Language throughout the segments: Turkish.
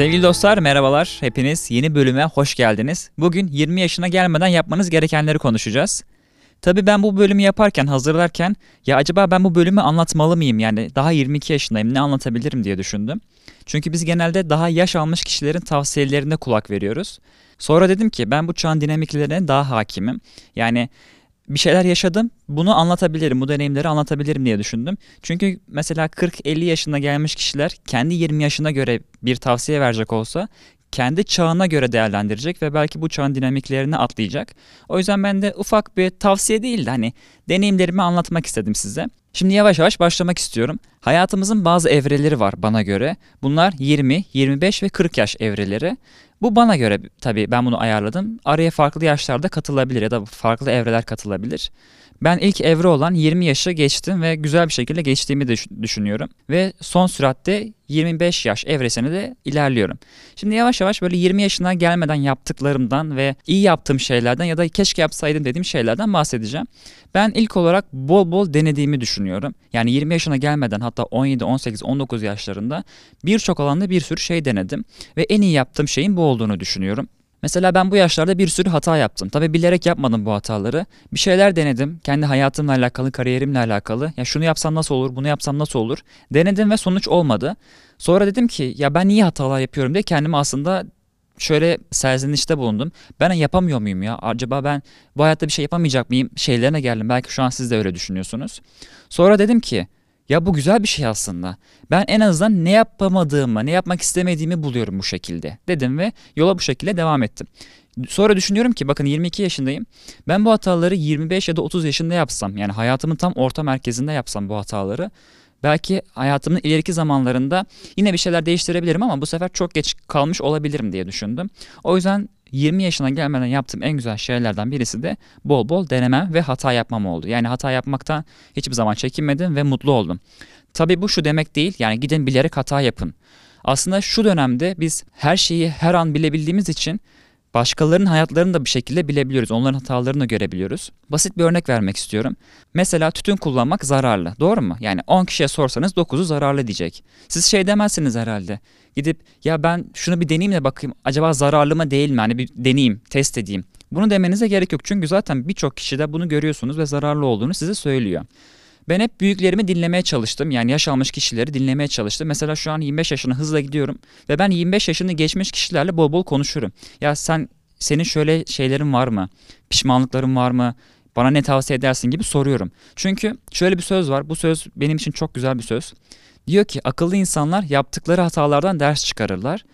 Sevgili dostlar merhabalar. Hepiniz yeni bölüme hoş geldiniz. Bugün 20 yaşına gelmeden yapmanız gerekenleri konuşacağız. Tabii ben bu bölümü yaparken, hazırlarken ya acaba ben bu bölümü anlatmalı mıyım? Yani daha 22 yaşındayım ne anlatabilirim diye düşündüm. Çünkü biz genelde daha yaş almış kişilerin tavsiyelerine kulak veriyoruz. Sonra dedim ki ben bu çağın dinamiklerine daha hakimim. Yani bir şeyler yaşadım. Bunu anlatabilirim, bu deneyimleri anlatabilirim diye düşündüm. Çünkü mesela 40-50 yaşına gelmiş kişiler kendi 20 yaşına göre bir tavsiye verecek olsa kendi çağına göre değerlendirecek ve belki bu çağın dinamiklerini atlayacak. O yüzden ben de ufak bir tavsiye değil de hani deneyimlerimi anlatmak istedim size. Şimdi yavaş yavaş başlamak istiyorum. Hayatımızın bazı evreleri var bana göre. Bunlar 20, 25 ve 40 yaş evreleri. Bu bana göre tabii ben bunu ayarladım. Araya farklı yaşlarda katılabilir ya da farklı evreler katılabilir. Ben ilk evre olan 20 yaşı geçtim ve güzel bir şekilde geçtiğimi de düşünüyorum. Ve son süratte 25 yaş evresine de ilerliyorum. Şimdi yavaş yavaş böyle 20 yaşına gelmeden yaptıklarımdan ve iyi yaptığım şeylerden ya da keşke yapsaydım dediğim şeylerden bahsedeceğim. Ben ilk olarak bol bol denediğimi düşünüyorum. Yani 20 yaşına gelmeden hatta 17, 18, 19 yaşlarında birçok alanda bir sürü şey denedim. Ve en iyi yaptığım şeyin bu olduğunu düşünüyorum. Mesela ben bu yaşlarda bir sürü hata yaptım. Tabi bilerek yapmadım bu hataları. Bir şeyler denedim. Kendi hayatımla alakalı, kariyerimle alakalı. Ya şunu yapsam nasıl olur, bunu yapsam nasıl olur? Denedim ve sonuç olmadı. Sonra dedim ki ya ben niye hatalar yapıyorum diye kendimi aslında şöyle serzenişte bulundum. Ben yapamıyor muyum ya? Acaba ben bu hayatta bir şey yapamayacak mıyım? Şeylerine geldim. Belki şu an siz de öyle düşünüyorsunuz. Sonra dedim ki ya bu güzel bir şey aslında. Ben en azından ne yapamadığımı, ne yapmak istemediğimi buluyorum bu şekilde dedim ve yola bu şekilde devam ettim. Sonra düşünüyorum ki bakın 22 yaşındayım. Ben bu hataları 25 ya da 30 yaşında yapsam yani hayatımın tam orta merkezinde yapsam bu hataları belki hayatımın ileriki zamanlarında yine bir şeyler değiştirebilirim ama bu sefer çok geç kalmış olabilirim diye düşündüm. O yüzden 20 yaşına gelmeden yaptığım en güzel şeylerden birisi de bol bol denemem ve hata yapmam oldu. Yani hata yapmaktan hiçbir zaman çekinmedim ve mutlu oldum. Tabii bu şu demek değil yani gidin bilerek hata yapın. Aslında şu dönemde biz her şeyi her an bilebildiğimiz için başkalarının hayatlarını da bir şekilde bilebiliyoruz. Onların hatalarını da görebiliyoruz. Basit bir örnek vermek istiyorum. Mesela tütün kullanmak zararlı. Doğru mu? Yani 10 kişiye sorsanız 9'u zararlı diyecek. Siz şey demezsiniz herhalde. Gidip ya ben şunu bir deneyeyim de bakayım acaba zararlı mı değil mi? Hani bir deneyeyim, test edeyim. Bunu demenize gerek yok. Çünkü zaten birçok kişi de bunu görüyorsunuz ve zararlı olduğunu size söylüyor. Ben hep büyüklerimi dinlemeye çalıştım. Yani yaş almış kişileri dinlemeye çalıştım. Mesela şu an 25 yaşına hızla gidiyorum ve ben 25 yaşını geçmiş kişilerle bol bol konuşurum. Ya sen senin şöyle şeylerin var mı? Pişmanlıkların var mı? Bana ne tavsiye edersin gibi soruyorum. Çünkü şöyle bir söz var. Bu söz benim için çok güzel bir söz. Diyor ki akıllı insanlar yaptıkları hatalardan ders çıkarırlar.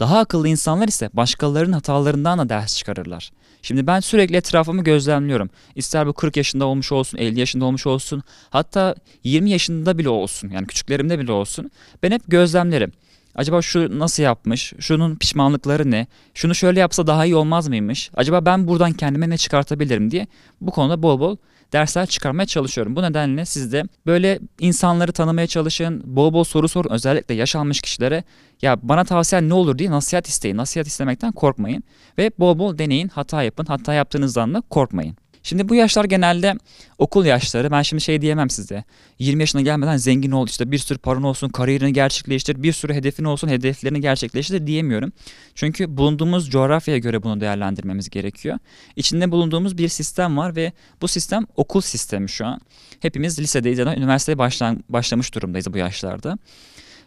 Daha akıllı insanlar ise başkalarının hatalarından da ders çıkarırlar. Şimdi ben sürekli etrafımı gözlemliyorum. İster bu 40 yaşında olmuş olsun, 50 yaşında olmuş olsun, hatta 20 yaşında bile olsun. Yani küçüklerimde bile olsun. Ben hep gözlemlerim. Acaba şu nasıl yapmış? Şunun pişmanlıkları ne? Şunu şöyle yapsa daha iyi olmaz mıymış? Acaba ben buradan kendime ne çıkartabilirim diye bu konuda bol bol dersler çıkarmaya çalışıyorum. Bu nedenle siz de böyle insanları tanımaya çalışın, bol bol soru sorun. Özellikle yaş almış kişilere ya bana tavsiyen ne olur diye nasihat isteyin. Nasihat istemekten korkmayın ve bol bol deneyin, hata yapın. Hata yaptığınızdan da korkmayın. Şimdi bu yaşlar genelde okul yaşları. Ben şimdi şey diyemem size. 20 yaşına gelmeden zengin ol işte bir sürü paran olsun, kariyerini gerçekleştir, bir sürü hedefin olsun, hedeflerini gerçekleştir diyemiyorum. Çünkü bulunduğumuz coğrafyaya göre bunu değerlendirmemiz gerekiyor. İçinde bulunduğumuz bir sistem var ve bu sistem okul sistemi şu an. Hepimiz lisedeyiz ya da üniversiteye başlan, başlamış durumdayız bu yaşlarda.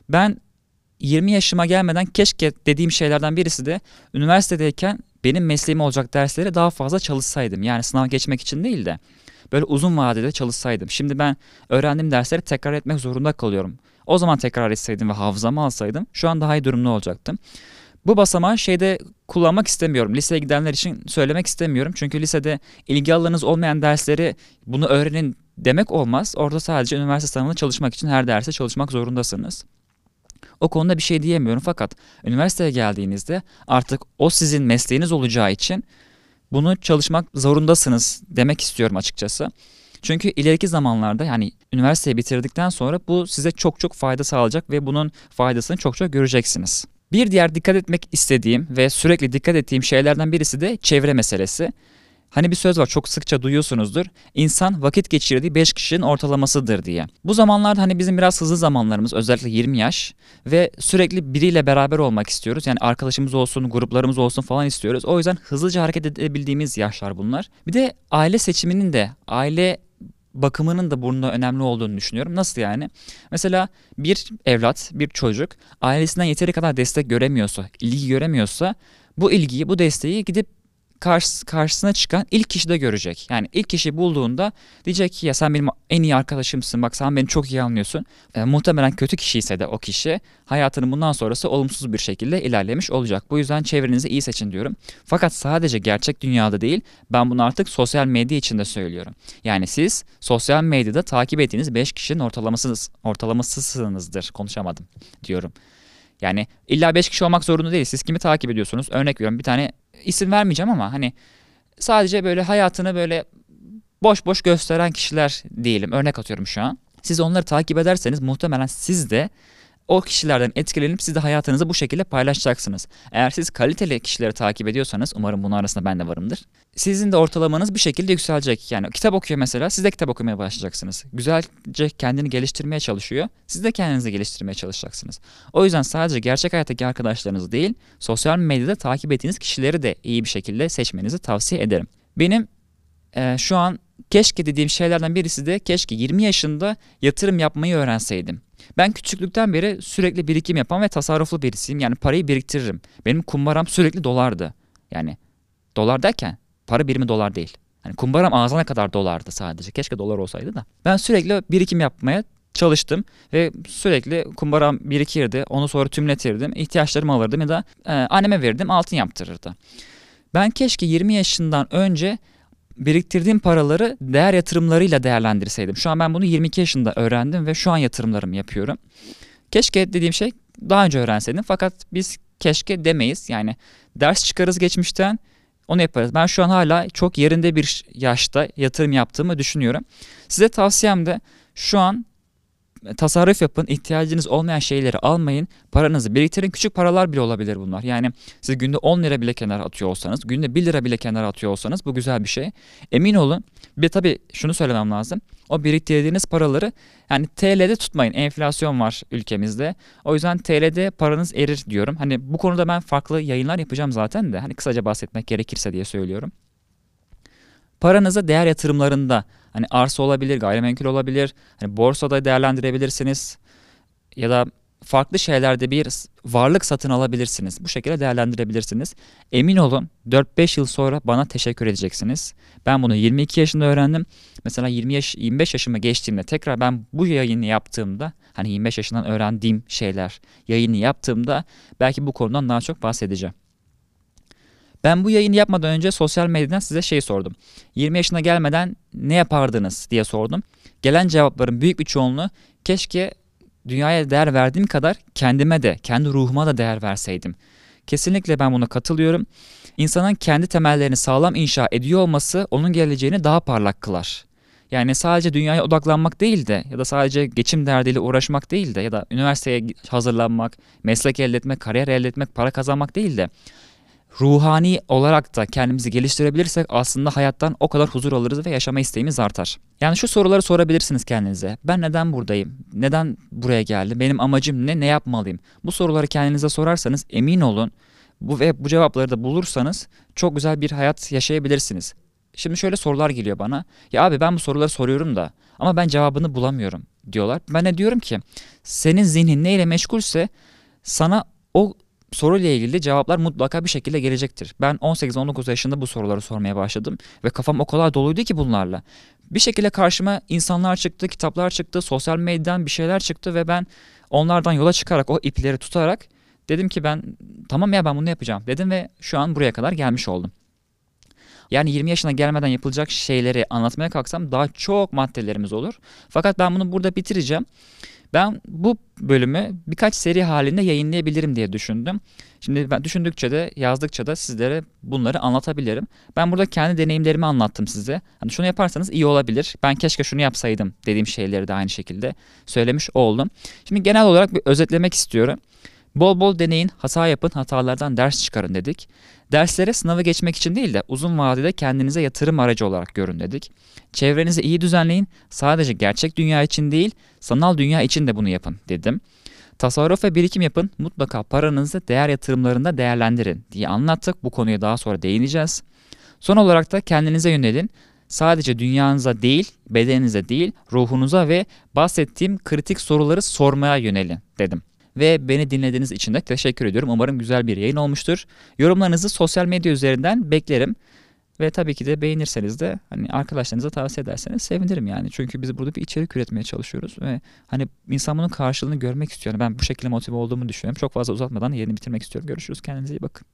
Ben 20 yaşıma gelmeden keşke dediğim şeylerden birisi de üniversitedeyken benim mesleğim olacak derslere daha fazla çalışsaydım. Yani sınav geçmek için değil de böyle uzun vadede çalışsaydım. Şimdi ben öğrendiğim dersleri tekrar etmek zorunda kalıyorum. O zaman tekrar etseydim ve hafızamı alsaydım şu an daha iyi durumda olacaktım. Bu basamağı şeyde kullanmak istemiyorum. Liseye gidenler için söylemek istemiyorum. Çünkü lisede ilgi alanınız olmayan dersleri bunu öğrenin demek olmaz. Orada sadece üniversite sınavında çalışmak için her derse çalışmak zorundasınız. O konuda bir şey diyemiyorum fakat üniversiteye geldiğinizde artık o sizin mesleğiniz olacağı için bunu çalışmak zorundasınız demek istiyorum açıkçası. Çünkü ileriki zamanlarda yani üniversiteyi bitirdikten sonra bu size çok çok fayda sağlayacak ve bunun faydasını çok çok göreceksiniz. Bir diğer dikkat etmek istediğim ve sürekli dikkat ettiğim şeylerden birisi de çevre meselesi. Hani bir söz var çok sıkça duyuyorsunuzdur. İnsan vakit geçirdiği 5 kişinin ortalamasıdır diye. Bu zamanlarda hani bizim biraz hızlı zamanlarımız özellikle 20 yaş ve sürekli biriyle beraber olmak istiyoruz. Yani arkadaşımız olsun, gruplarımız olsun falan istiyoruz. O yüzden hızlıca hareket edebildiğimiz yaşlar bunlar. Bir de aile seçiminin de aile bakımının da bunda önemli olduğunu düşünüyorum. Nasıl yani? Mesela bir evlat, bir çocuk ailesinden yeteri kadar destek göremiyorsa, ilgi göremiyorsa bu ilgiyi, bu desteği gidip karşı, karşısına çıkan ilk kişi de görecek. Yani ilk kişi bulduğunda diyecek ki ya sen benim en iyi arkadaşımsın bak sen beni çok iyi anlıyorsun. E, muhtemelen kötü kişi ise de o kişi hayatının bundan sonrası olumsuz bir şekilde ilerlemiş olacak. Bu yüzden çevrenizi iyi seçin diyorum. Fakat sadece gerçek dünyada değil ben bunu artık sosyal medya için de söylüyorum. Yani siz sosyal medyada takip ettiğiniz 5 kişinin ortalamasınız, ortalamasısınızdır konuşamadım diyorum. Yani illa 5 kişi olmak zorunda değil. Siz kimi takip ediyorsunuz? Örnek veriyorum bir tane isim vermeyeceğim ama hani sadece böyle hayatını böyle boş boş gösteren kişiler diyelim. Örnek atıyorum şu an. Siz onları takip ederseniz muhtemelen siz de o kişilerden etkilenip siz de hayatınızı bu şekilde paylaşacaksınız. Eğer siz kaliteli kişileri takip ediyorsanız umarım bunun arasında ben de varımdır. Sizin de ortalamanız bir şekilde yükselecek. Yani kitap okuyor mesela siz de kitap okumaya başlayacaksınız. Güzelce kendini geliştirmeye çalışıyor. Siz de kendinizi geliştirmeye çalışacaksınız. O yüzden sadece gerçek hayattaki arkadaşlarınızı değil sosyal medyada takip ettiğiniz kişileri de iyi bir şekilde seçmenizi tavsiye ederim. Benim e, şu an keşke dediğim şeylerden birisi de keşke 20 yaşında yatırım yapmayı öğrenseydim. Ben küçüklükten beri sürekli birikim yapan ve tasarruflu birisiyim. Yani parayı biriktiririm. Benim kumbaram sürekli dolardı. Yani dolar derken para birimi dolar değil. Hani kumbaram ağzına kadar dolardı sadece. Keşke dolar olsaydı da. Ben sürekli birikim yapmaya çalıştım ve sürekli kumbaram birikirdi. Onu sonra tümletirdim. İhtiyaçlarımı alırdım ya da e, anneme verirdim altın yaptırırdı. Ben keşke 20 yaşından önce biriktirdiğim paraları değer yatırımlarıyla değerlendirseydim. Şu an ben bunu 22 yaşında öğrendim ve şu an yatırımlarımı yapıyorum. Keşke dediğim şey daha önce öğrenseydim fakat biz keşke demeyiz. Yani ders çıkarız geçmişten onu yaparız. Ben şu an hala çok yerinde bir yaşta yatırım yaptığımı düşünüyorum. Size tavsiyem de şu an tasarruf yapın. ihtiyacınız olmayan şeyleri almayın. Paranızı biriktirin. Küçük paralar bile olabilir bunlar. Yani siz günde 10 lira bile kenara atıyor olsanız, günde 1 lira bile kenara atıyor olsanız bu güzel bir şey. Emin olun. Bir tabii şunu söylemem lazım. O biriktirdiğiniz paraları yani TL'de tutmayın. Enflasyon var ülkemizde. O yüzden TL'de paranız erir diyorum. Hani bu konuda ben farklı yayınlar yapacağım zaten de. Hani kısaca bahsetmek gerekirse diye söylüyorum. Paranızı değer yatırımlarında hani arsa olabilir, gayrimenkul olabilir, hani borsada değerlendirebilirsiniz ya da farklı şeylerde bir varlık satın alabilirsiniz. Bu şekilde değerlendirebilirsiniz. Emin olun 4-5 yıl sonra bana teşekkür edeceksiniz. Ben bunu 22 yaşında öğrendim. Mesela 20 yaş 25 yaşıma geçtiğimde tekrar ben bu yayını yaptığımda hani 25 yaşından öğrendiğim şeyler yayını yaptığımda belki bu konudan daha çok bahsedeceğim. Ben bu yayını yapmadan önce sosyal medyadan size şey sordum. 20 yaşına gelmeden ne yapardınız diye sordum. Gelen cevapların büyük bir çoğunluğu keşke dünyaya değer verdiğim kadar kendime de, kendi ruhuma da değer verseydim. Kesinlikle ben buna katılıyorum. İnsanın kendi temellerini sağlam inşa ediyor olması onun geleceğini daha parlak kılar. Yani sadece dünyaya odaklanmak değil de ya da sadece geçim derdiyle uğraşmak değil de ya da üniversiteye hazırlanmak, meslek elde etmek, kariyer elde etmek, para kazanmak değil de ruhani olarak da kendimizi geliştirebilirsek aslında hayattan o kadar huzur alırız ve yaşama isteğimiz artar. Yani şu soruları sorabilirsiniz kendinize. Ben neden buradayım? Neden buraya geldim? Benim amacım ne? Ne yapmalıyım? Bu soruları kendinize sorarsanız emin olun bu ve bu cevapları da bulursanız çok güzel bir hayat yaşayabilirsiniz. Şimdi şöyle sorular geliyor bana. Ya abi ben bu soruları soruyorum da ama ben cevabını bulamıyorum diyorlar. Ben de diyorum ki senin zihnin neyle meşgulse sana o soruyla ilgili cevaplar mutlaka bir şekilde gelecektir. Ben 18-19 yaşında bu soruları sormaya başladım ve kafam o kadar doluydu ki bunlarla. Bir şekilde karşıma insanlar çıktı, kitaplar çıktı, sosyal medyadan bir şeyler çıktı ve ben onlardan yola çıkarak o ipleri tutarak dedim ki ben tamam ya ben bunu yapacağım dedim ve şu an buraya kadar gelmiş oldum. Yani 20 yaşına gelmeden yapılacak şeyleri anlatmaya kalksam daha çok maddelerimiz olur. Fakat ben bunu burada bitireceğim. Ben bu bölümü birkaç seri halinde yayınlayabilirim diye düşündüm. Şimdi ben düşündükçe de yazdıkça da sizlere bunları anlatabilirim. Ben burada kendi deneyimlerimi anlattım size. Hani şunu yaparsanız iyi olabilir. Ben keşke şunu yapsaydım dediğim şeyleri de aynı şekilde söylemiş oldum. Şimdi genel olarak bir özetlemek istiyorum. Bol bol deneyin, hata yapın, hatalardan ders çıkarın dedik. Derslere sınavı geçmek için değil de uzun vadede kendinize yatırım aracı olarak görün dedik. Çevrenizi iyi düzenleyin, sadece gerçek dünya için değil, sanal dünya için de bunu yapın dedim. Tasarruf ve birikim yapın, mutlaka paranızı değer yatırımlarında değerlendirin diye anlattık. Bu konuya daha sonra değineceğiz. Son olarak da kendinize yönelin. Sadece dünyanıza değil, bedeninize değil, ruhunuza ve bahsettiğim kritik soruları sormaya yönelin dedim. Ve beni dinlediğiniz için de teşekkür ediyorum. Umarım güzel bir yayın olmuştur. Yorumlarınızı sosyal medya üzerinden beklerim. Ve tabii ki de beğenirseniz de hani arkadaşlarınıza tavsiye ederseniz sevinirim yani. Çünkü biz burada bir içerik üretmeye çalışıyoruz ve hani insan bunun karşılığını görmek istiyor. Yani ben bu şekilde motive olduğumu düşünüyorum. Çok fazla uzatmadan yayını bitirmek istiyorum. Görüşürüz. Kendinize iyi bakın.